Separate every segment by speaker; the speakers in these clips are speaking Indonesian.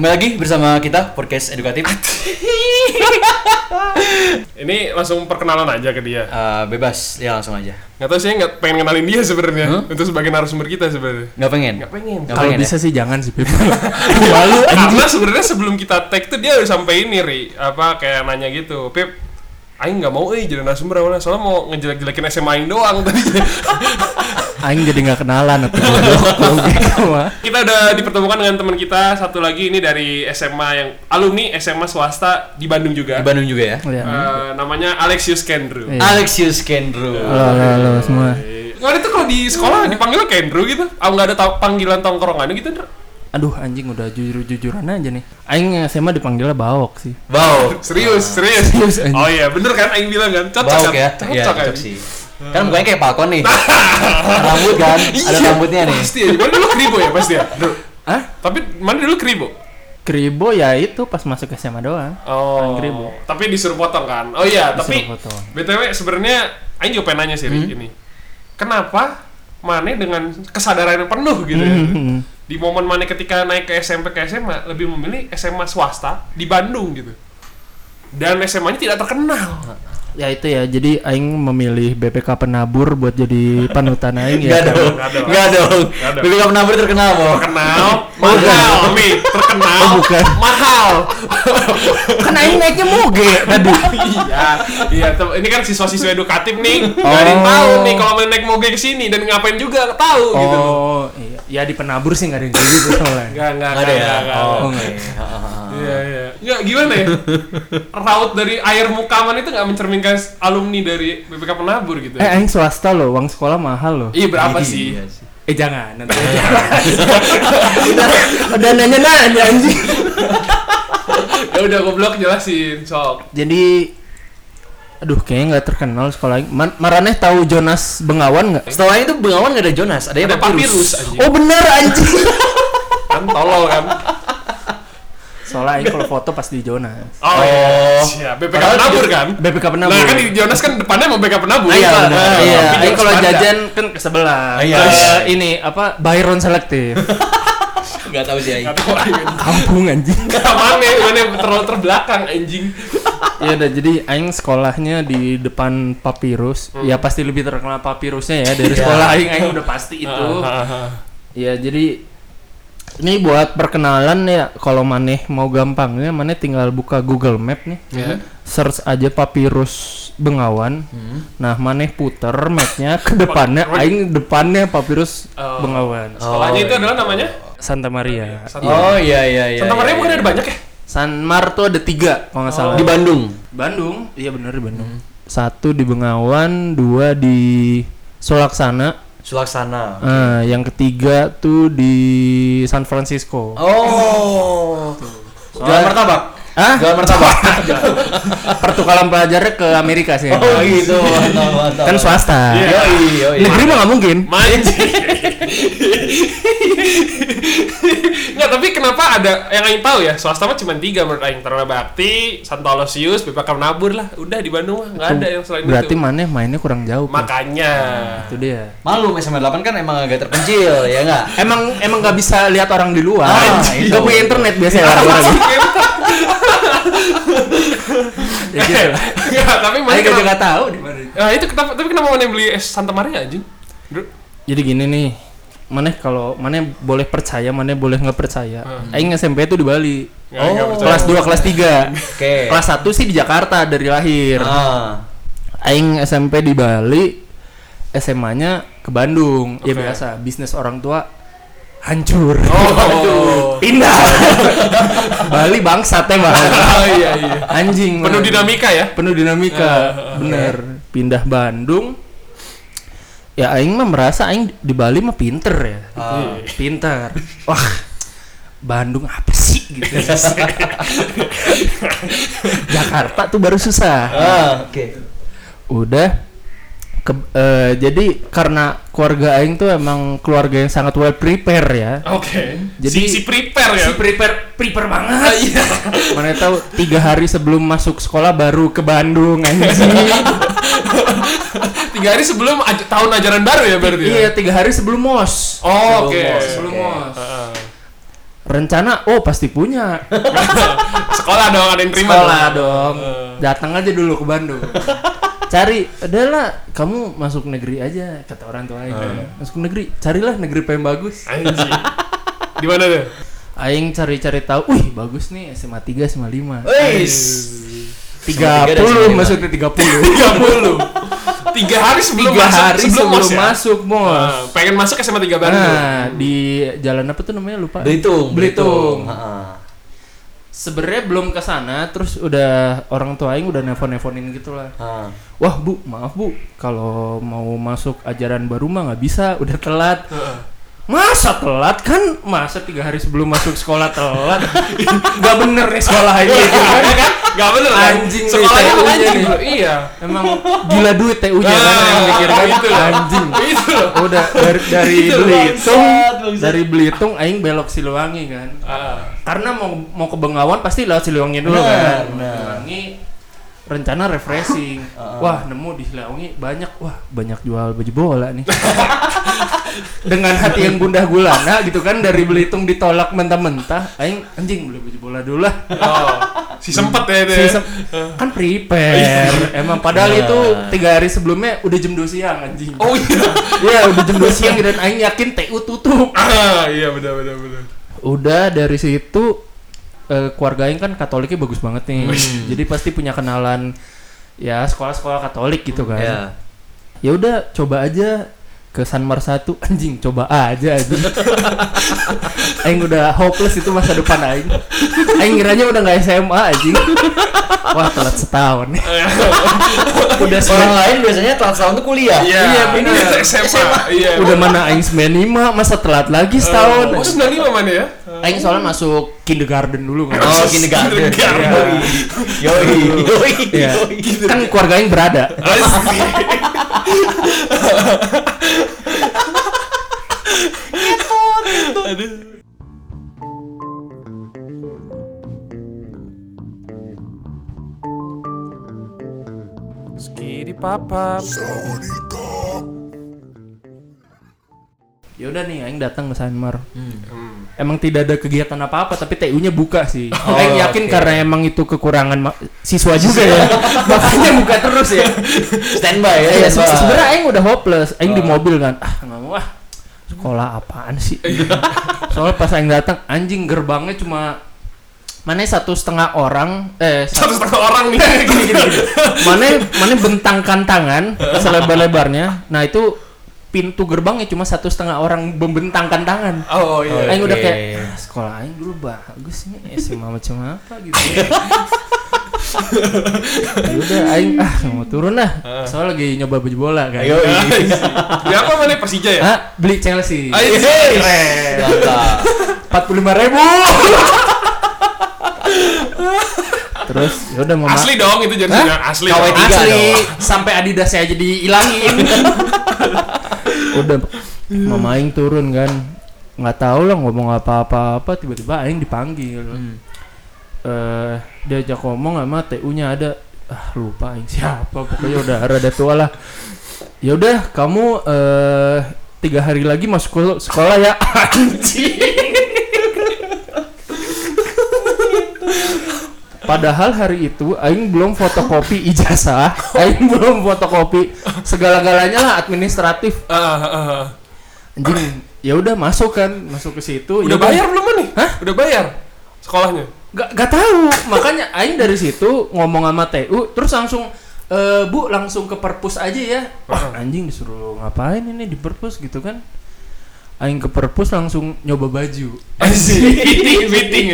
Speaker 1: Kembali lagi bersama kita podcast edukatif.
Speaker 2: Ini langsung perkenalan aja ke dia.
Speaker 1: Eh, bebas, ya langsung aja.
Speaker 2: Nggak tahu sih nggak pengen kenalin dia sebenarnya untuk sebagai narasumber kita sebenarnya.
Speaker 1: Nggak pengen?
Speaker 2: Nggak pengen.
Speaker 1: Nggak
Speaker 3: Kalau
Speaker 1: pengen
Speaker 3: bisa
Speaker 1: ya?
Speaker 3: sih jangan sih Pip. Malu
Speaker 2: Karena sebenarnya sebelum kita tag tuh dia udah sampai ini ri apa kayak nanya gitu, Pip, Aing nggak mau eh jadi narasumber awalnya soalnya mau ngejelek-jelekin SMA Aing doang tadi.
Speaker 3: Aing jadi nggak kenalan atau
Speaker 2: kita udah dipertemukan dengan teman kita satu lagi ini dari SMA yang alumni SMA swasta di Bandung juga.
Speaker 1: Di Bandung juga ya.
Speaker 3: Ya.
Speaker 2: Eh, namanya Alexius Kendru.
Speaker 3: Iya.
Speaker 1: Alexius Kendru.
Speaker 3: Halo, halo, halo semua.
Speaker 2: Nggak itu kalau di sekolah dipanggil Kendru gitu. Ah nggak ada panggilan tongkrongan gitu?
Speaker 3: Aduh anjing udah jujur-jujuran aja nih. Aing SMA dipanggilnya Bawok sih.
Speaker 1: Bau.
Speaker 2: Serius, serius.
Speaker 3: Serius, anjing.
Speaker 2: oh iya, bener kan Aing bilang kan? Cocok
Speaker 1: Bau
Speaker 2: kan?
Speaker 1: ya.
Speaker 2: Cocok, kan?
Speaker 1: cocok sih. Kan mukanya kayak Falcon nih. Rambut kan, ada
Speaker 2: Iya,
Speaker 1: rambutnya nih.
Speaker 2: Pasti ya. Mana dulu kribo ya pasti ya?
Speaker 3: Hah?
Speaker 2: Tapi mana dulu kribo?
Speaker 3: Kribo ya itu pas masuk SMA doang.
Speaker 2: Oh.
Speaker 3: Kribo.
Speaker 2: Tapi disuruh potong kan? Oh iya, tapi
Speaker 3: potong.
Speaker 2: BTW sebenarnya Aing juga pengen nanya sih Ri, ini. Kenapa Mane dengan kesadaran yang penuh gitu ya?
Speaker 3: Hmm.
Speaker 2: Di momen Mane ketika naik ke SMP ke SMA lebih memilih SMA swasta di Bandung gitu. Dan SMA-nya tidak terkenal.
Speaker 3: Ya itu ya, jadi Aing memilih BPK penabur buat jadi panutan Aing ya.
Speaker 1: Enggak dong.
Speaker 2: Nggak dong.
Speaker 1: BPK penabur terkenal, Bo.
Speaker 2: terkenal, mahal, nih, terkenal,
Speaker 3: Oh, bukan.
Speaker 2: mahal.
Speaker 3: Kan Aing naiknya moge tadi.
Speaker 2: iya, iya. Ini kan siswa-siswa edukatif nih, nggak
Speaker 3: Oh.
Speaker 2: ada yang tahu nih kalau main naik moge ke sini dan ngapain juga tahu gitu. loh.
Speaker 3: Oh, iya. Ya di penabur sih nggak ada yang kayak gitu soalnya.
Speaker 2: Nggak, nggak,
Speaker 1: Enggak ada ya. Oh,
Speaker 2: nggak.
Speaker 1: oke.
Speaker 2: Iya, iya. Nggak, gimana ya? Raut dari air mukaman itu nggak mencerminkan alumni dari BPK Penabur gitu.
Speaker 3: Eh,
Speaker 2: ya?
Speaker 3: Aing swasta loh, uang sekolah mahal loh.
Speaker 2: Iya berapa sih?
Speaker 1: Iya sih.
Speaker 3: Eh jangan, nanti aja. udah, udah nanya-nanya anjing.
Speaker 2: ya udah goblok jelasin, sok.
Speaker 3: Jadi aduh kayaknya nggak terkenal sekolah. Man, Maraneh tahu Jonas Bengawan nggak?
Speaker 1: Setelah itu Bengawan nggak ada Jonas, ada
Speaker 2: Ada papirus anjing.
Speaker 3: Oh bener anjing.
Speaker 2: Kan tolol kan.
Speaker 3: Soalnya Aing kalau foto pas di Jonas.
Speaker 2: Oh, iya. Siap. BPK
Speaker 1: Padahal
Speaker 2: Penabur kan?
Speaker 3: BPK penabur.
Speaker 2: Nah kan di Jonas kan depannya mau BPK Penabur.
Speaker 1: Iya,
Speaker 2: Nah,
Speaker 1: benar.
Speaker 2: tapi
Speaker 3: Iya,
Speaker 2: Jonas
Speaker 3: kalau jajan kan ke sebelah.
Speaker 1: Iya.
Speaker 3: Ke ini apa Byron selektif.
Speaker 1: Enggak tahu sih Aing.
Speaker 3: Kampung anjing.
Speaker 2: Mana, mana terlalu terbelakang anjing.
Speaker 3: Ya udah jadi aing sekolahnya di depan Papirus. Ya pasti lebih terkenal Papirusnya ya dari
Speaker 1: Iya.
Speaker 3: sekolah aing aing udah pasti itu.
Speaker 2: Ah, ah, ah.
Speaker 3: Ya jadi ini buat perkenalan ya kalau maneh mau gampangnya maneh tinggal buka Google Map nih.
Speaker 2: Ya.
Speaker 3: Search aja Papirus Bengawan. Nah, maneh puter mapnya ke depannya aing depannya Papirus
Speaker 2: Oh.
Speaker 3: Bengawan.
Speaker 2: Sekolahnya
Speaker 1: Oh,
Speaker 2: itu adalah namanya
Speaker 3: Santa Maria.
Speaker 2: Santa-
Speaker 1: Oh iya iya iya.
Speaker 2: Santa Maria
Speaker 1: iya,
Speaker 2: bukan
Speaker 1: iya.
Speaker 2: ada banyak ya?
Speaker 3: San Mar tuh ada tiga kalau nggak salah.
Speaker 1: di Bandung.
Speaker 3: Bandung, iya bener di Bandung. Satu di Bengawan, dua di Sulaksana,
Speaker 1: Sulaksana.
Speaker 3: eh, yang ketiga tuh di San Francisco.
Speaker 1: Oh. Jualan martabak.
Speaker 3: Hah?
Speaker 1: Jualan martabak.
Speaker 3: Pertukaran pelajarnya ke Amerika sih.
Speaker 1: oh gitu. Mantap, mantap.
Speaker 3: Kan swasta.
Speaker 2: Iya.
Speaker 1: Yoi, yoi.
Speaker 3: Negeri mah nggak mungkin.
Speaker 2: Manjing. Nggak, tapi kenapa ada yang Aing tahu ya? Swasta mah cuma tiga menurut Aing. Taruna Bakti, Santo Aloysius, BPK Menabur lah. Udah di Bandung mah nggak ada yang selain
Speaker 3: Berarti
Speaker 2: itu.
Speaker 3: mana mainnya kurang jauh.
Speaker 2: Makanya.
Speaker 3: Itu dia.
Speaker 1: Malu SMA 8 kan emang agak terpencil, ya enggak?
Speaker 3: Emang emang nggak bisa lihat orang di luar.
Speaker 1: Ah,
Speaker 3: Nggak
Speaker 1: itu.
Speaker 3: punya internet biasanya orang-orang. ya gitu. lah.
Speaker 2: Nggak, tapi mana
Speaker 3: Aing juga
Speaker 2: kenapa?
Speaker 3: nggak tahu di mana.
Speaker 2: Nah, itu kenapa tapi kenapa mana beli es Santa Maria anjing?
Speaker 3: Jadi gini nih, mana kalau mana boleh percaya, mana boleh nggak percaya.
Speaker 2: Hmm.
Speaker 3: Aing SMP itu di Bali.
Speaker 2: Nggak percaya.
Speaker 3: Kelas 2, kelas 3.
Speaker 1: Oke.
Speaker 3: kelas 1 sih di Jakarta dari lahir.
Speaker 1: Ah.
Speaker 3: Aing SMP di Bali, SMA-nya ke Bandung. Ya
Speaker 2: Oke.
Speaker 3: biasa, bisnis orang tua hancur.
Speaker 2: Oh.
Speaker 3: Pindah. Bali bangsat emang.
Speaker 2: Oh iya iya.
Speaker 3: Anjing.
Speaker 2: Penuh
Speaker 3: man.
Speaker 2: dinamika ya?
Speaker 3: penuh dinamika bener pindah Bandung ya aing mah merasa aing di Bali mah pinter ya.
Speaker 1: Ah.
Speaker 3: pinter. Wah Bandung apa sih? Gitu. Jakarta tuh baru susah.
Speaker 1: Ah, oke.
Speaker 3: udah ke, eh, jadi karena keluarga aing tuh emang keluarga yang sangat well prepare ya
Speaker 2: Oke.
Speaker 3: Jadi-
Speaker 2: si, si prepare ya.
Speaker 3: si prepare prepare
Speaker 2: Ah,
Speaker 3: banget
Speaker 2: iya.
Speaker 3: mana tahu tiga hari sebelum masuk sekolah baru ke Bandung anjing
Speaker 2: Tiga hari sebelum aj- tahun ajaran baru ya berarti ya?
Speaker 3: Iya tiga hari sebelum mos.
Speaker 2: Oh, oke.
Speaker 3: Sebelum
Speaker 1: Oke.
Speaker 3: mos.
Speaker 2: Heeh.
Speaker 3: rencana oh pasti punya
Speaker 2: Sekolah dong ada yang terima
Speaker 3: sekolah
Speaker 2: dong.
Speaker 3: dong datang aja dulu ke Bandung cari adalah kamu masuk negeri aja kata orang tua aing masuk negeri carilah negeri yang bagus
Speaker 2: Anjing. Di mana tuh?
Speaker 3: aing cari-cari tahu wih bagus nih SMA 3 SMA 5
Speaker 1: Wis.
Speaker 3: tiga
Speaker 1: tiga dan
Speaker 3: puluh
Speaker 1: SMA.
Speaker 3: maksudnya tiga puluh
Speaker 2: Tiga hari sebelum
Speaker 3: tiga
Speaker 2: masuk,
Speaker 3: hari sebelum,
Speaker 2: mos ya?
Speaker 3: masuk mos
Speaker 2: Ah, pengen masuk SMA 3 Bandung.
Speaker 3: nah di jalan apa tuh namanya lupa
Speaker 1: Belitung.
Speaker 3: Belitung.
Speaker 1: Ha-ha.
Speaker 3: Sebenarnya belum ke sana terus udah orang tua aing udah nelfon-nelfonin gitu lah
Speaker 1: Ha.
Speaker 3: wah bu maaf bu. Kalau mau masuk ajaran baru mah nggak bisa udah telat. Masa telat kan? Masa tiga hari sebelum masuk sekolah telat? Nggak bener nih sekolah ini gitu kan
Speaker 2: Gak bener kan?
Speaker 3: Anjing nih,
Speaker 2: Sekolahnya
Speaker 3: TU-nya
Speaker 2: anjing
Speaker 3: nih.
Speaker 2: Iya.
Speaker 3: emang gila duit TU nya kan yang mikir kan
Speaker 2: itu loh.
Speaker 3: anjing
Speaker 2: Itu
Speaker 3: udah dari dari
Speaker 2: Itu,
Speaker 3: Belitung dari Belitung aing belok Siliwangi kan
Speaker 2: Ah.
Speaker 3: karena mau mau ke Bengawan pasti lewat Siliwangi dulu kan
Speaker 1: benar.
Speaker 3: Rencana refreshing
Speaker 1: Heeh.
Speaker 3: wah nemu di Siliwangi banyak wah banyak jual baju bola nih dengan hati yang gundah gulana gitu kan dari Belitung ditolak mentah-mentah aing anjing beli baju bola dulu lah
Speaker 2: Oh. Si sempet ya itu.
Speaker 3: Si
Speaker 2: ya.
Speaker 3: sem- kan prepare emang padahal
Speaker 1: Iya.
Speaker 3: itu tiga hari sebelumnya udah jam 2 siang anjing
Speaker 2: Oh iya.
Speaker 3: Iya udah jam 2 siang dan aing yakin TU tutup
Speaker 2: Ah, iya benar benar benar.
Speaker 3: udah dari situ eh, keluarga Aing kan Katoliknya bagus banget nih jadi pasti punya kenalan ya sekolah-sekolah Katolik gitu kan
Speaker 1: Ya.
Speaker 3: ya udah coba aja ke Sanmar satu anjing coba aja anjing Aing udah hopeless itu masa depan Aing Aing ngiranya udah nggak SMA anjing wah telat setahun udah
Speaker 1: Orang lain biasanya telat setahun tuh kuliah.
Speaker 2: Iya,
Speaker 3: Iya,
Speaker 2: ini
Speaker 3: benar.
Speaker 2: SMA. Iya.
Speaker 3: udah mana Aing 95 masa telat lagi setahun
Speaker 2: Oh, 95 mana ya?
Speaker 3: Aing soalnya masuk kindergarten dulu kan
Speaker 1: Oh, kindergarten.
Speaker 2: Kindergarten.
Speaker 1: Yoi. Yoi.
Speaker 3: Iya.
Speaker 1: Yoi.
Speaker 3: kan keluarga Aing berada.
Speaker 2: Aduh. Skidi papa.
Speaker 3: Ya udah nih Aing datang ke Sanmar
Speaker 2: Hmm.
Speaker 3: emang tidak ada kegiatan apa-apa tapi TU-nya buka sih.
Speaker 1: Oh,
Speaker 3: Aing yakin
Speaker 1: oke.
Speaker 3: karena emang itu kekurangan siswa juga ya. Makanya buka terus ya.
Speaker 1: Standby ya.
Speaker 3: Iya, se-
Speaker 1: standby.
Speaker 3: sebenarnya Aing udah hopeless. Aing di
Speaker 1: Oh.
Speaker 3: mobil kan. Ah, nggak mau ah. Sekolah apaan sih?
Speaker 1: Iya.
Speaker 3: Soalnya pas Aing datang anjing gerbangnya cuma mana satu setengah orang eh
Speaker 2: Satu setengah orang nih.
Speaker 3: gini gini gini. Mana mana bentangkan tangan selebar-lebarnya. Nah, itu pintu gerbangnya cuma satu setengah orang membentangkan tangan.
Speaker 2: Oh iya.
Speaker 3: Aing udah
Speaker 1: Oke.
Speaker 3: kayak "Ah, sekolah aing dulu bagus nih SMA macam apa gitu. ya udah aing ah mau turun lah. Soalnya lagi nyoba baju bola kan.
Speaker 1: Yoi.
Speaker 2: Ya apa mana Persija ya?
Speaker 3: Ah, beli Chelsea.
Speaker 2: Ayo.
Speaker 3: Keren.
Speaker 1: Mantap.
Speaker 3: Empat puluh lima ribu. Terus ya udah mama
Speaker 2: Asli dong itu jersinya asli.
Speaker 3: Asli sampai Adidasnya aja dihilangin. Udah mama aing turun kan. Nggak tahu lah ngomong apa-apa apa tiba-tiba aing dipanggil. Eh diajak ngomong sama TU-nya ada. Ah lupa aing siapa pokoknya udah rada tua lah. Ya udah kamu eh tiga hari lagi masuk sekolah ya. Anjing Padahal hari itu Aing belum fotokopi ijazah, Aing belum fotokopi segala-galanya lah administratif.
Speaker 2: Ah, ah, ah.
Speaker 3: Anjing, ya udah masuk kan, masuk ke situ.
Speaker 2: Udah
Speaker 3: ya
Speaker 2: bayar belum nih?
Speaker 3: Hah?
Speaker 2: Udah bayar sekolahnya?
Speaker 3: Gak, gak tahu, makanya Aing dari situ ngomong sama TU, terus langsung eh bu langsung ke perpus aja ya. Wah anjing disuruh ngapain ini di perpus gitu kan? Aing ke perpus langsung nyoba baju.
Speaker 2: Asik. Meeting.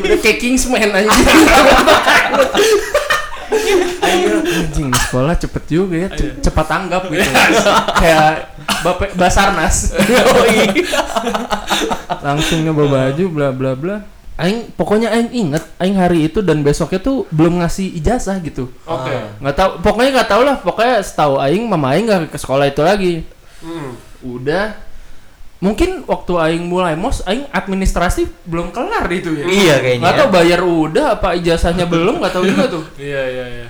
Speaker 3: Udah kayak Kingsman anjing. Bilang, anjing di sekolah cepet juga ya, ce- cepat tanggap gitu. kayak Bapak Basarnas. langsung nyoba baju bla bla bla. Aing pokoknya aing inget aing hari itu dan besoknya tuh belum ngasih ijazah gitu.
Speaker 2: Oke.
Speaker 3: nggak tahu pokoknya nggak tahu lah pokoknya setahu aing mama aing nggak ke sekolah itu lagi
Speaker 2: Hmm.
Speaker 3: Udah mungkin waktu aing mulai mos aing administrasi belum kelar itu ya
Speaker 1: Iya kayaknya.
Speaker 3: nggak tahu bayar udah apa ijazahnya belum nggak tahu juga tuh
Speaker 2: Iya iya iya.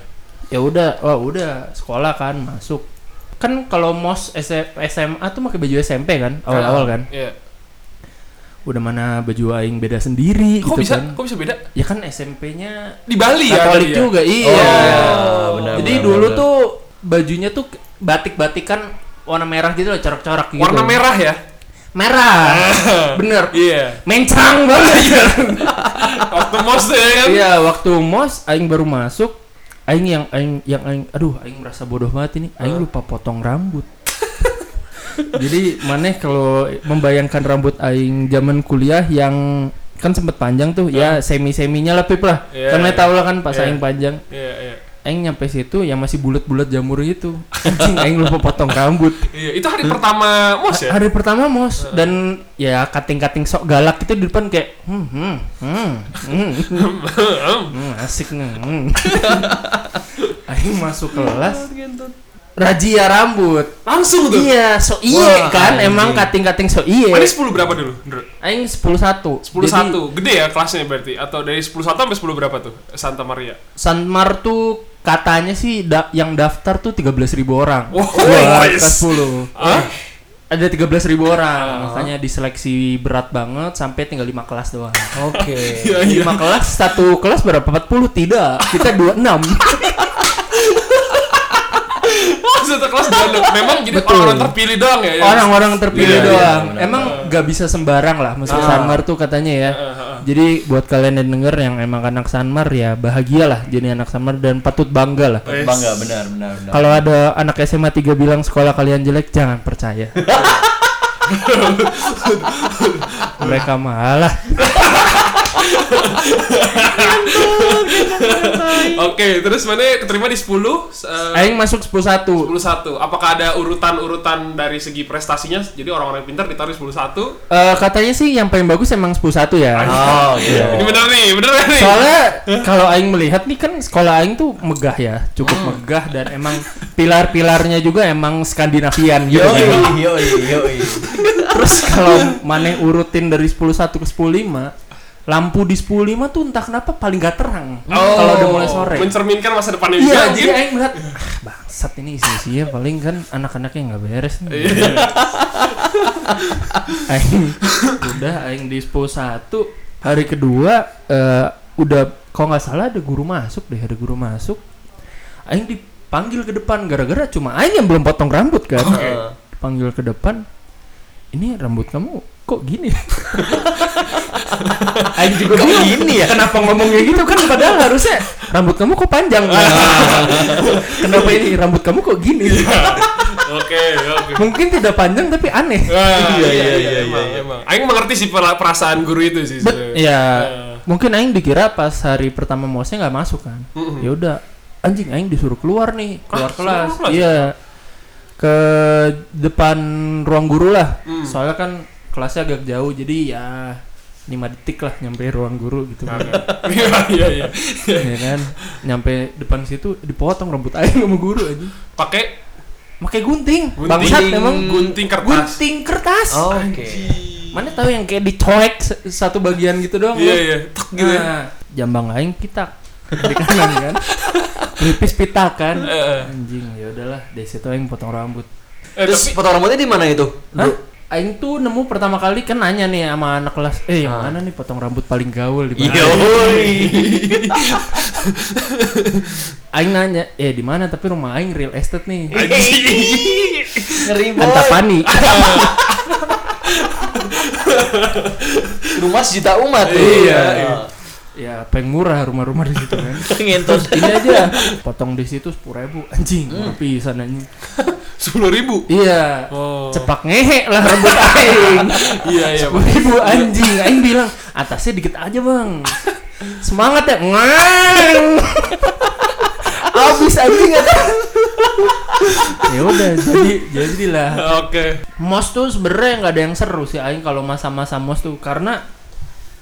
Speaker 3: ya udah oh udah sekolah kan masuk kan kalau mos SMA tuh pakai baju SMP kan awal-awal kan
Speaker 2: Iya.
Speaker 3: udah mana baju aing beda sendiri
Speaker 2: Kok
Speaker 3: gitu
Speaker 2: bisa?
Speaker 3: kan
Speaker 2: Kok bisa beda?
Speaker 3: ya kan SMP-nya
Speaker 2: Di Bali ya?
Speaker 3: Katolik
Speaker 2: tadi ya?
Speaker 3: juga iya
Speaker 1: Oh, benar,
Speaker 3: jadi
Speaker 1: benar,
Speaker 3: dulu
Speaker 1: benar.
Speaker 3: tuh bajunya tuh batik-batik kan warna merah gitu loh corak-corak gitu
Speaker 2: Warna merah ya?
Speaker 3: merah bener
Speaker 2: Iya.
Speaker 3: mencang banget
Speaker 2: Waktu mos ya kan?
Speaker 3: iya waktu mos aing baru masuk aing yang aing yang aing aduh aing merasa bodoh banget ini aing lupa potong rambut jadi maneh kalau membayangkan rambut aing zaman kuliah yang kan sempet panjang tuh ya semi seminya lah pip lah kan maneh
Speaker 2: iya.
Speaker 3: tahu lah kan pas
Speaker 2: Iya.
Speaker 3: aing panjang
Speaker 2: iya.
Speaker 3: Aing nyampe situ yang masih bulat-bulat jamur gitu anjing aing lupa potong rambut
Speaker 2: Iya, itu hari pertama mos ya?
Speaker 3: hari pertama mos dan ya kating-kating sok galak itu di depan kayak hmm hmm hmm hmm, hmm asik nih hmm. aing masuk kelas razia rambut
Speaker 2: Langsung tuh.
Speaker 3: iya so iye
Speaker 1: Wah,
Speaker 3: kan
Speaker 1: anjing.
Speaker 3: emang kating-kating so iye
Speaker 2: Mana 10 berapa dulu?
Speaker 3: Aing 10 satu
Speaker 2: 10 satu. Gede ya kelasnya berarti atau dari 10 satu sampai 10 berapa tuh? Santa Maria.
Speaker 3: Sanmar tuh katanya sih da- yang daftar tuh 13.000 ribu orang
Speaker 2: Wow, nice.
Speaker 3: kelas 10
Speaker 2: Hah?
Speaker 3: ada 13.000 ribu orang
Speaker 2: Ah.
Speaker 3: makanya diseleksi berat banget sampai tinggal 5 kelas doang
Speaker 1: Oke.
Speaker 2: Iya, iya.
Speaker 3: 5 kelas satu kelas berapa 40 tidak kita 26
Speaker 2: Oh, satu kelas dulu. Memang jadi
Speaker 3: Betul.
Speaker 2: orang-orang terpilih doang ya. ya?
Speaker 3: orang-orang terpilih
Speaker 2: Iya, iya,
Speaker 3: doang
Speaker 1: benar.
Speaker 3: emang gak bisa sembarang lah masuk
Speaker 1: Ah.
Speaker 3: Sanmar tuh katanya ya jadi buat kalian yang denger yang emang anak Sanmar ya bahagialah jadi anak Sanmar dan patut bangga lah
Speaker 2: Yes.
Speaker 1: Bangga benar benar benar.
Speaker 3: kalau ada anak SMA 3 bilang sekolah kalian jelek jangan percaya mereka malah
Speaker 2: Oke, terus mana keterima di 10 eh,
Speaker 3: Aing masuk 11
Speaker 2: 10 1. Apakah ada urutan-urutan dari segi prestasinya? Jadi orang-orang pintar ditaruh 10 1.
Speaker 3: Eh, katanya sih yang paling bagus emang 11 ya
Speaker 1: Oh iya.
Speaker 2: Ini bener nih, bener nih.
Speaker 3: Soalnya kalau aing melihat nih kan sekolah aing tuh megah ya, cukup megah dan emang pilar-pilarnya juga emang Skandinavian gitu.
Speaker 1: Yoi
Speaker 3: kan.
Speaker 1: yoi yoi.
Speaker 3: Terus kalau maneh urutin dari 10 1 ke 10 5, lampu di 10 5 tuh entah kenapa paling gak terang kalau udah mulai sore.
Speaker 2: Mencerminkan masa depannya juga
Speaker 3: Iya, jadi aing melihat ah, bangsat ini isi-isinya paling kan anak-anaknya nggak beres nih.
Speaker 2: Iya.
Speaker 3: aing udah aing di 10 1 hari kedua eh, udah kalau nggak salah ada guru masuk deh, ada guru masuk. Aing dipanggil ke depan gara-gara cuma aing yang belum potong rambut kan.
Speaker 2: Oke.
Speaker 3: Panggil ke depan. Ini rambut kamu kok gini? Aing juga
Speaker 1: Kok gini ya?
Speaker 3: Kenapa ngomongnya gitu kan padahal harusnya rambut kamu kok panjang. Kenapa ini rambut kamu kok gini?
Speaker 2: Oke, oke.
Speaker 3: Mungkin tidak panjang tapi aneh.
Speaker 2: Ah,
Speaker 1: Iya, iya, iya, iya.
Speaker 2: emang. Aing mengerti sih pera- perasaan guru itu sih. Sebenarnya.
Speaker 3: ya
Speaker 2: Eh.
Speaker 3: mungkin aing dikira pas hari pertama mosnya nggak masuk kan. Ya udah anjing aing disuruh keluar nih, keluar
Speaker 2: Ah,
Speaker 3: kelas. Iya. Ke depan ruang guru lah.
Speaker 2: Hmm.
Speaker 3: Soalnya kan kelasnya agak jauh jadi ya 5 detik lah nyampe ruang guru gitu kan.
Speaker 2: Iya, iya, iya.
Speaker 3: ya kan nyampe depan situ dipotong rambut aing sama guru aja
Speaker 2: Pakai
Speaker 3: pakai gunting,
Speaker 2: Gunting.
Speaker 3: bangsat emang
Speaker 2: gunting kertas.
Speaker 3: gunting kertas
Speaker 1: Oh, Oke.
Speaker 3: mana tahu yang kayak dicoek satu bagian gitu doang
Speaker 2: Iya,
Speaker 3: loh.
Speaker 2: iya. Tek gitu. ya.
Speaker 3: Nah, jambang aing pitak di kanan kan pelipis pitak kan anjing ya udahlah dari situ aing potong rambut
Speaker 2: Eh,
Speaker 1: Terus
Speaker 2: tapi
Speaker 1: potong rambutnya di mana itu?
Speaker 3: Hah? Aing tuh nemu pertama kali kan nanya nih sama anak kelas, eh yang
Speaker 1: Ah.
Speaker 3: mana nih potong rambut paling gaul di mana?
Speaker 1: Yoi.
Speaker 3: Aing nanya, eh di mana? Tapi rumah Aing real estate nih.
Speaker 1: Ngeri boy.
Speaker 3: Antapani.
Speaker 1: Rumah sejuta umat.
Speaker 2: Iya,
Speaker 1: Ah.
Speaker 2: iya.
Speaker 3: ya paling murah rumah-rumah di situ kan.
Speaker 1: Ngentos.
Speaker 3: Ini aja, potong di situ sepuluh ribu, anjing,
Speaker 1: Hmm.
Speaker 3: pisan anjing.
Speaker 2: Sepuluh ribu.
Speaker 3: Iya,
Speaker 2: Oh.
Speaker 3: cepak ngehe lah rambut Aing.
Speaker 2: Iya, iya.
Speaker 3: Sepuluh ribu anjing, Aing bilang atasnya dikit aja bang. Semangat ya, ngang. Abis anjing ada. ya udah, jadi jadilah.
Speaker 2: Oke.
Speaker 3: Mos tuh sebenarnya nggak ada yang seru sih Aing kalau masa-masa mos tuh karena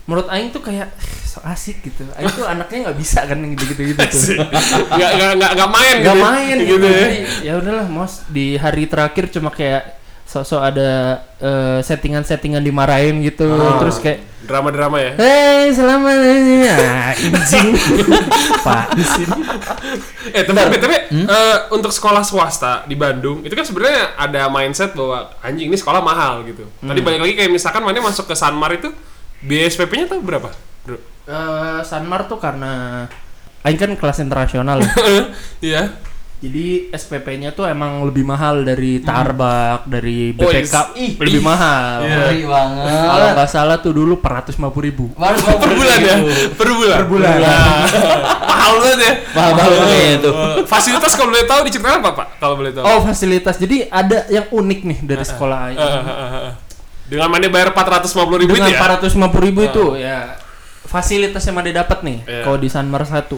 Speaker 3: menurut Aing tuh kayak so asik gitu. Aing tuh anaknya nggak bisa kan yang gitu-gitu gitu tuh.
Speaker 2: Nggak nggak nggak nggak main
Speaker 3: Gak
Speaker 2: gitu ya.
Speaker 3: main
Speaker 2: gitu
Speaker 3: gitu.
Speaker 2: ya.
Speaker 3: Jadi, Ya udahlah mos di hari terakhir cuma kayak sosok ada eh, settingan-settingan dimarahin gitu
Speaker 2: Oh.
Speaker 3: terus kayak
Speaker 2: Drama-drama ya.
Speaker 3: Hei, selamat nah, anjing. Apaan sih?
Speaker 2: Eh tapi tapi eh, untuk sekolah swasta di Bandung itu kan sebenarnya ada mindset bahwa anjing ini sekolah mahal gitu. Tadi balik lagi kayak misalkan mana masuk ke Sanmar itu biaya SPP-nya tuh berapa? Bro?
Speaker 3: Eh, Sanmar tuh karena Aing kan kelas internasional ya.
Speaker 2: Iya.
Speaker 3: Jadi SPP-nya tuh emang lebih mahal dari Tarbak, dari
Speaker 2: Oh,
Speaker 3: BPK,
Speaker 2: yes.
Speaker 1: Ih,
Speaker 3: lebih
Speaker 2: ih.
Speaker 3: mahal.
Speaker 2: Iya.
Speaker 1: Ngeri banget.
Speaker 3: Kalau nggak salah tuh dulu 450 ribu.
Speaker 1: Baru
Speaker 2: Per bulan ya? Per bulan. Per
Speaker 3: bulan.
Speaker 2: mahal banget ya.
Speaker 1: Mahal banget kayaknya tuh.
Speaker 2: Eh, fasilitas kalau boleh tahu diceritain apa, Pak? Kalau boleh tahu.
Speaker 3: Oh fasilitas, jadi ada yang unik nih dari sekolah Aing.
Speaker 2: Dengan mana bayar 450 ribu
Speaker 3: Dengan
Speaker 2: itu ya?
Speaker 3: 450 ribu itu ya fasilitas yang mana dapat nih
Speaker 2: Iya.
Speaker 3: kalau di Sanmar 1.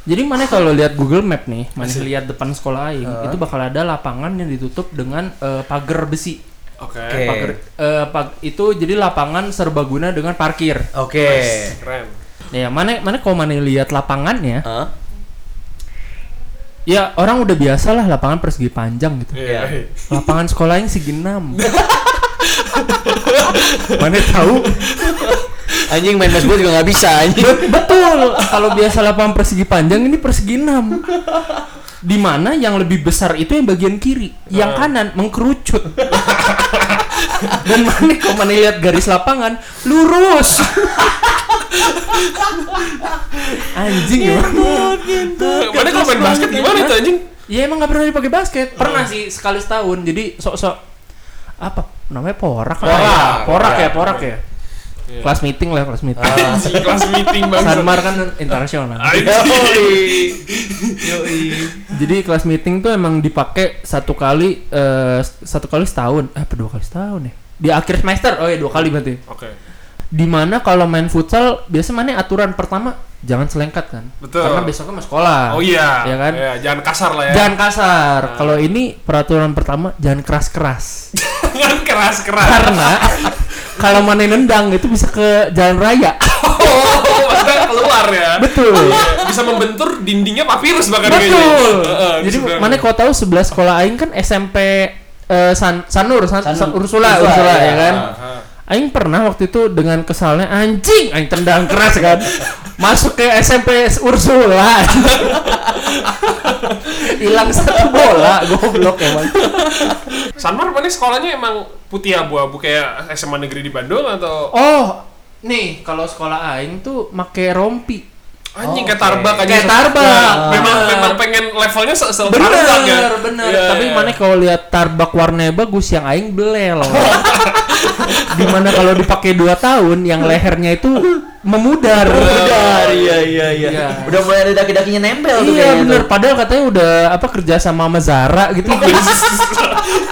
Speaker 3: Jadi mana kalau lihat Google Map nih, mana lihat depan sekolah Aing, itu bakal ada lapangan yang ditutup dengan eh, pagar besi.
Speaker 2: Oke.
Speaker 1: Oke.
Speaker 3: Pagar eh, pag- itu jadi lapangan serbaguna dengan parkir.
Speaker 1: Oke.
Speaker 2: Keren.
Speaker 3: Ya, mana mana kalau mana lihat lapangannya,
Speaker 1: Hah?
Speaker 3: ya orang udah biasa lah lapangan persegi panjang gitu.
Speaker 2: Iya.
Speaker 1: Iya.
Speaker 3: Lapangan sekolah yang segi enam. mana tahu?
Speaker 1: Anjing main baseball juga nggak bisa anjing.
Speaker 3: Betul. Kalau biasa lapangan persegi panjang ini persegi enam. Di mana yang lebih besar itu yang bagian kiri, yang kanan mengkerucut. Dan mana kalau mana lihat garis lapangan lurus. Anjing ya.
Speaker 2: Mana kalau main basket gimana itu anjing?
Speaker 3: Ya emang nggak pernah dipakai basket. Pernah sih sekali setahun. Jadi sok-sok apa namanya porak
Speaker 2: Porak.
Speaker 3: ya. Porak ya,
Speaker 2: Porak.
Speaker 3: porak ya.
Speaker 2: Iya.
Speaker 3: Kelas meeting lah, kelas meeting.
Speaker 2: Anjing kelas meeting banget.
Speaker 3: Sanmar kan internasional.
Speaker 2: Anjing.
Speaker 3: Jadi kelas meeting tuh emang dipakai satu kali eh, satu kali setahun. Eh, apa dua kali setahun ya? Di akhir semester. Oh ya, dua kali berarti.
Speaker 2: Oke.
Speaker 3: Di mana kalau main futsal biasa mana aturan pertama jangan selengkat kan?
Speaker 2: Betul.
Speaker 3: Karena besoknya mau sekolah.
Speaker 2: Oh iya.
Speaker 3: Ya kan?
Speaker 2: Iya, jangan kasar lah ya.
Speaker 3: Jangan kasar. Kalau ini peraturan pertama jangan keras-keras.
Speaker 2: Jangan keras-keras.
Speaker 3: Karena kalau mana nendang itu bisa ke jalan raya.
Speaker 2: Oh, maksudnya keluar ya.
Speaker 3: Betul.
Speaker 2: Iya, Bisa membentur dindingnya papirus bahkan kayaknya.
Speaker 3: Betul.
Speaker 2: Heeh,
Speaker 3: Jadi
Speaker 2: sebenarnya.
Speaker 3: mana kau tahu sebelah sekolah aing kan SMP eh, San Sanur, San,
Speaker 1: Sanur.
Speaker 3: San- Ursula,
Speaker 1: Ursula,
Speaker 3: Ursula,
Speaker 1: ya.
Speaker 3: ya kan.
Speaker 2: Heeh.
Speaker 3: Aing pernah waktu itu dengan kesalnya anjing, aing tendang keras kan. Masuk ke SMP Ursula. Hilang satu bola, goblok emang.
Speaker 2: Sanmar mana sekolahnya emang putih abu-abu kayak SMA negeri di Bandung atau
Speaker 3: Oh, nih kalau sekolah aing tuh make rompi.
Speaker 2: anjing
Speaker 1: Oh,
Speaker 2: kayak
Speaker 1: oke.
Speaker 2: tarbak aja.
Speaker 3: Kayak tarbak.
Speaker 2: Nah, memang memang pengen levelnya se se
Speaker 3: Bener,
Speaker 2: tarbak ya.
Speaker 3: bener.
Speaker 2: Iya,
Speaker 3: Tapi
Speaker 2: iya.
Speaker 3: mana kalau lihat tarbak warnanya bagus, yang aing belel. Di mana kalau dipakai 2 tahun, yang lehernya itu memudar.
Speaker 1: Udah, iya iya iya.
Speaker 3: Iya.
Speaker 1: Udah mulai ada daki-dakinya nempel tuh
Speaker 3: Iya
Speaker 1: kayaknya
Speaker 3: bener,
Speaker 1: tuh.
Speaker 3: padahal katanya udah apa kerja sama sama Zara gitu.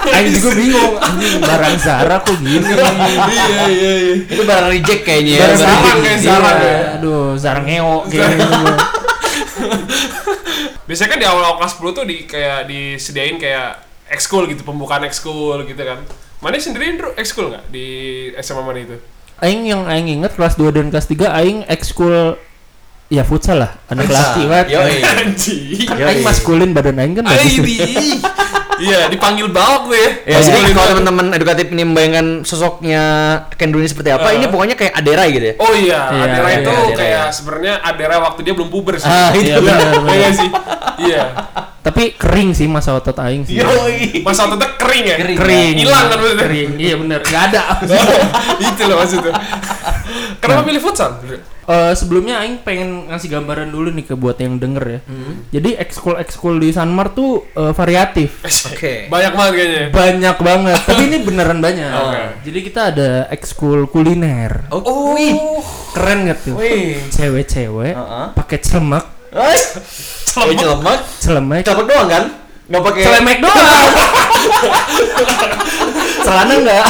Speaker 3: Aing juga bingung, anjing barang Zara kok gini.
Speaker 2: Iya iya iya.
Speaker 1: Itu barang reject kayaknya ya.
Speaker 3: Barang
Speaker 2: Zara
Speaker 3: Zara
Speaker 2: kayak
Speaker 3: Iya,
Speaker 2: Zara ya.
Speaker 3: Aduh, Zara ngeo kayak gitu.
Speaker 2: Biasanya kan di awal-awal kelas 10 tuh di kayak disediain kayak ekskul gitu, pembukaan ekskul gitu kan. Mana sendiri Indro ekskul nggak di SMA mana itu?
Speaker 3: Aing yang aing inget kelas 2 dan kelas 3 aing ekskul ya futsal lah, anak laki banget.
Speaker 2: Anjing.
Speaker 3: Kan aing maskulin badan aing kan bagus.
Speaker 2: Iya, dipanggil balok tuh ya.
Speaker 1: Jadi kalau teman-teman edukatif ini membayangkan sosoknya Ken Rooney seperti apa,
Speaker 2: Uh.
Speaker 1: ini pokoknya kayak Adera gitu ya.
Speaker 2: Oh iya,
Speaker 3: Iya,
Speaker 2: Adera
Speaker 3: iya,
Speaker 2: itu
Speaker 1: Adera,
Speaker 2: kayak
Speaker 1: ya.
Speaker 2: sebenarnya Adera waktu dia belum puber sih.
Speaker 1: Ah,
Speaker 3: Iya
Speaker 1: itu.
Speaker 3: benar
Speaker 2: Iya sih? Iya.
Speaker 3: Tapi kering sih masa otot aing sih.
Speaker 1: Yoi.
Speaker 2: Masa ototnya kering ya?
Speaker 1: Kering.
Speaker 3: Kering.
Speaker 2: Hilang kan maksudnya?
Speaker 3: Kering. Iya benar, enggak ada.
Speaker 2: itu loh maksudnya. Kenapa pilih futsal?
Speaker 3: Eh, sebelumnya Aing pengen ngasih gambaran dulu nih ke buat yang denger ya. Jadi ekskul ekskul di Sanmar tuh eh, variatif,
Speaker 1: Oke.
Speaker 2: Banyak banget kayaknya.
Speaker 3: banyak banget. Tapi ini beneran banyak.
Speaker 2: Oke.
Speaker 3: Jadi kita ada ekskul kuliner,
Speaker 1: Oh, wih.
Speaker 3: keren gak tuh?
Speaker 1: Wih.
Speaker 3: Cewek-cewek
Speaker 1: Heeh.
Speaker 3: pakai celemek,
Speaker 1: Oh, celemek.
Speaker 3: celemek,
Speaker 1: Celemek doang kan? Enggak pakai
Speaker 3: celemek doang. Celana enggak?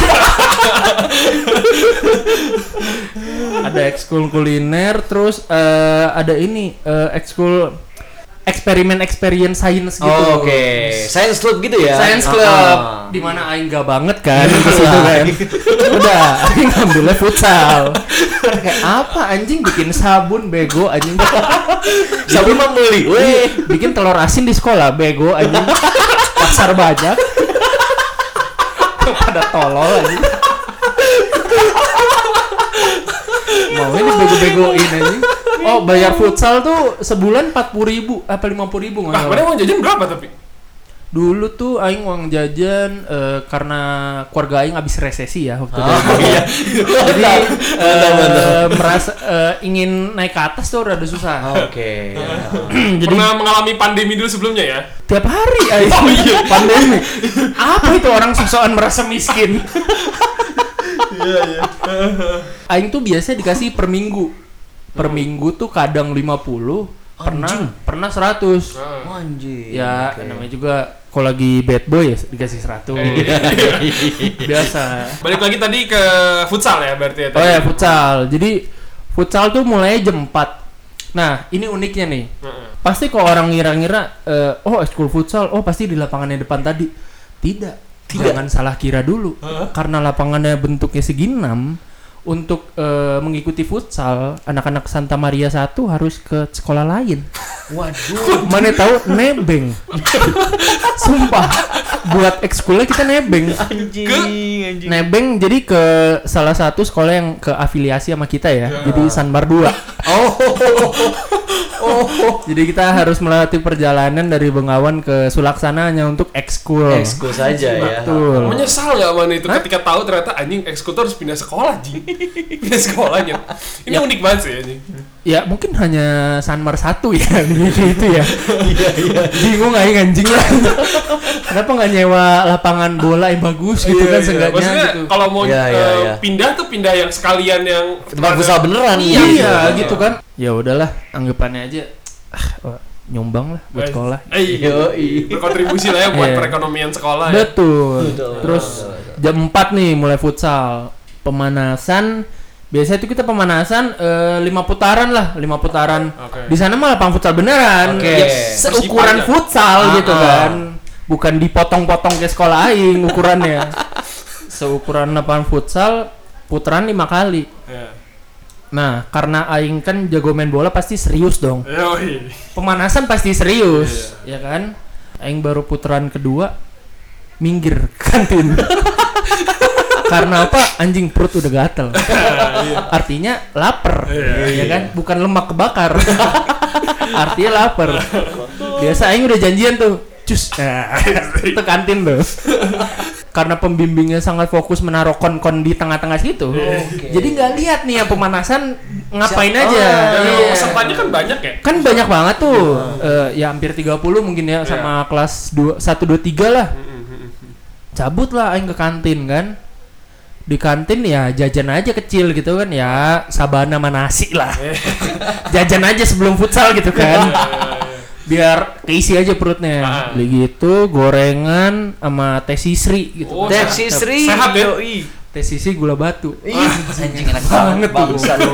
Speaker 3: ada ekskul kuliner, terus eh, ada ini eh, ekskul eksperimen experience science gitu.
Speaker 1: Oh, oke. Science club gitu ya.
Speaker 3: Science Club
Speaker 1: Ah.
Speaker 3: di mana aing gak banget kan di situ kan. Udah, aing ngambilnya futsal. Kan kayak apa anjing bikin sabun bego anjing.
Speaker 1: Sabun mah beli.
Speaker 3: Wih,
Speaker 1: Wih.
Speaker 3: bikin telur asin di sekolah bego anjing. Pasar banyak. Pada tolol aja. Mau ini bego-begoin aja. Oh, bayar futsal tuh sebulan 40 ribu apa 50 ribu nggak
Speaker 2: Nah, mana uang jajan berapa tapi?
Speaker 3: Dulu tuh aing uang jajan eh, karena keluarga aing habis resesi ya waktu itu.
Speaker 1: iya.
Speaker 3: Jadi eh, merasa eh, ingin naik ke atas tuh rada susah.
Speaker 1: Oke.
Speaker 3: Jadi
Speaker 2: Pernah mengalami pandemi dulu sebelumnya ya?
Speaker 3: tiap hari aing
Speaker 2: Oh, iya.
Speaker 3: pandemi. Apa itu orang sosokan merasa miskin?
Speaker 2: Iya, iya.
Speaker 3: Aing tuh biasa dikasih per minggu. Per minggu tuh kadang 50, pernah pernah 100.
Speaker 2: Ah.
Speaker 1: Anjir.
Speaker 3: Ya,
Speaker 1: Oke.
Speaker 3: namanya juga kalau lagi bad boy ya dikasih 100.
Speaker 2: Iya.
Speaker 3: Biasa.
Speaker 2: Balik lagi tadi ke futsal ya berarti ya
Speaker 3: Oh
Speaker 2: tadi.
Speaker 3: ya, futsal. Jadi futsal tuh mulai jam 4. Nah, ini uniknya nih.
Speaker 2: Heeh.
Speaker 3: Pasti kok orang ngira-ngira eh, oh ekskul futsal, oh pasti di lapangan yang depan tadi. Tidak. Jangan salah kira dulu. Karena lapangannya bentuknya segi enam untuk eh, mengikuti futsal, anak-anak Santa Maria 1 harus ke sekolah lain.
Speaker 1: Waduh.
Speaker 3: Mana tahu nebeng. Sumpah. Buat ekskulnya kita nebeng.
Speaker 1: Anjing, anjing.
Speaker 3: Nebeng jadi ke salah satu sekolah yang ke afiliasi sama kita ya. Jadi Sanbar 2.
Speaker 1: Oh.
Speaker 3: Oh, jadi kita harus melewati perjalanan dari Bengawan ke Sulaksana hanya untuk ekskul.
Speaker 1: Ekskul saja ya.
Speaker 3: Betul.
Speaker 2: Menyesal nggak mana itu ketika tahu ternyata anjing eksekutor harus pindah sekolah anjing. pindah sekolahnya. Ini
Speaker 3: Ya.
Speaker 2: unik banget sih anjing.
Speaker 3: Ya mungkin hanya Sanmar satu ya gitu itu ya.
Speaker 1: Iya, iya.
Speaker 3: Bingung aing anjing lah. Kenapa nggak nyewa lapangan bola yang bagus gitu
Speaker 2: Iya,
Speaker 3: kan
Speaker 2: iya.
Speaker 3: seenggaknya
Speaker 2: Maksudnya
Speaker 3: gitu.
Speaker 2: kalau mau
Speaker 1: Iya, iya,
Speaker 2: eh,
Speaker 1: iya.
Speaker 2: pindah tuh pindah yang sekalian yang
Speaker 1: Tempat futsal beneran.
Speaker 3: Iya,
Speaker 1: Iya.
Speaker 3: gitu kan. Ya udahlah, anggapannya aja ah, nyumbang lah buat sekolah.
Speaker 2: Eh,
Speaker 1: Yoi.
Speaker 2: berkontribusi lah ya buat
Speaker 3: Iya.
Speaker 2: perekonomian sekolah ya.
Speaker 3: Betul.
Speaker 1: Betul,
Speaker 3: Terus jam 4 nih mulai futsal. Pemanasan biasanya itu kita pemanasan eh, lima putaran lah, lima putaran.
Speaker 2: Oke.
Speaker 3: Di sana malah lapangan futsal beneran.
Speaker 1: Oke.
Speaker 3: Ya, seukuran futsal
Speaker 1: Ah,
Speaker 3: gitu
Speaker 1: ah.
Speaker 3: kan. Bukan dipotong-potong ke sekolah aing ukurannya. Seukuran lapangan futsal putaran lima kali.
Speaker 2: Ya.
Speaker 3: Nah, karena aing kan jago main bola pasti serius dong.
Speaker 2: Yoi.
Speaker 3: Pemanasan pasti serius, ya kan? Aing baru putaran kedua minggir kantin. Karena apa? Anjing perut udah gatel. Artinya lapar, ya kan? Bukan lemak kebakar. Artinya lapar. Biasa aing udah janjian tuh. Cus. Nah, ke kantin tuh. Karena pembimbingnya sangat fokus menaruh kon-kon di tengah-tengah situ. Jadi nggak lihat nih yang pemanasan ngapain
Speaker 1: Siap-
Speaker 3: aja.
Speaker 2: Dan
Speaker 3: Iya.
Speaker 2: emang pesertanya kan banyak ya.
Speaker 3: Kan banyak banget tuh. Eh, ya hampir 30 mungkin ya sama kelas 2 1 2 3 lah. Cabut lah aing ke kantin kan. Di kantin ya jajan aja kecil gitu kan ya sabana sama nasi lah. jajan aja sebelum futsal gitu kan. Biar keisi aja perutnya.
Speaker 2: Ah.
Speaker 3: Beli gitu gorengan sama teh sisri gitu.
Speaker 2: Oh,
Speaker 3: kan.
Speaker 1: Teksi Sri.
Speaker 2: Sehat ya?
Speaker 3: Teh sisri gula batu.
Speaker 1: Ih, anjing enak banget
Speaker 3: tuh.
Speaker 1: bangsa lu.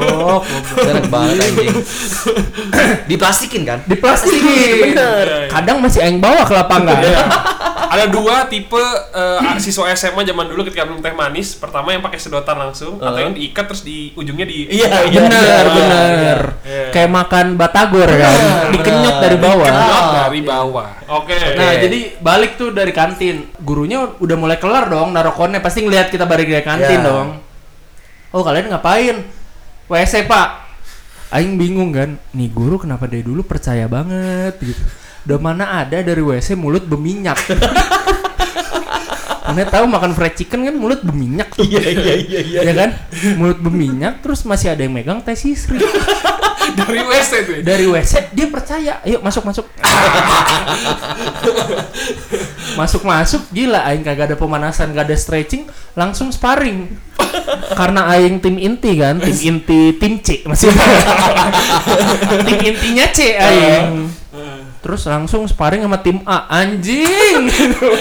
Speaker 1: Enak banget anjing. Diplastikin kan?
Speaker 3: Diplastikin.
Speaker 2: Bener.
Speaker 3: Kadang masih aing bawa ke lapangan.
Speaker 2: Iya. Ada dua tipe eh, siswa SMA zaman dulu ketika minum teh manis. Pertama yang pakai sedotan langsung atau yang diikat terus di ujungnya di
Speaker 1: Iya, iya.
Speaker 3: bener
Speaker 1: iya.
Speaker 3: bener
Speaker 2: Iya.
Speaker 3: kayak makan batagor kan dikenyot dari bawah
Speaker 2: Kenyot dari bawah. Oke.
Speaker 3: nah jadi balik tuh dari kantin gurunya udah mulai kelar dong narokonnya pasti ngeliat kita balik dari kantin
Speaker 1: Iya.
Speaker 3: dong oh kalian ngapain WC pak Aing bingung kan nih guru kenapa dari dulu percaya banget gitu udah mana ada dari WC mulut berminyak Mana tahu makan fried chicken kan mulut berminyak tuh.
Speaker 1: Iya, iya, iya, iya.
Speaker 3: ya kan? Mulut berminyak terus masih ada yang megang teh sisri.
Speaker 2: Dari WC tuh. ya?
Speaker 3: Dari WC dia percaya. Ayo masuk masuk. masuk masuk gila aing kagak ada pemanasan, gak ada stretching, langsung sparring. Karena aing tim inti kan, tim inti tim C maksudnya. tim intinya C aing. Terus langsung sparring sama tim A anjing.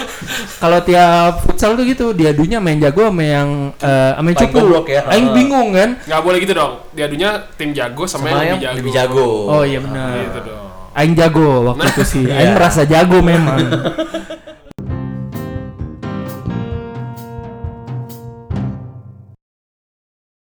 Speaker 3: Kalau tiap futsal tuh gitu, diadunya main jago sama yang eh, sama yang cupu.
Speaker 1: ya.
Speaker 3: Aing bingung kan.
Speaker 2: Nggak boleh gitu dong. Diadunya tim jago sama,
Speaker 1: Sama
Speaker 2: yang,
Speaker 1: yang
Speaker 2: lebih
Speaker 1: lebih
Speaker 2: jago.
Speaker 1: jago.
Speaker 3: Oh iya benar.
Speaker 2: Gitu dong.
Speaker 3: Aing jago waktu itu sih.
Speaker 1: Iya.
Speaker 3: Aing merasa jago memang.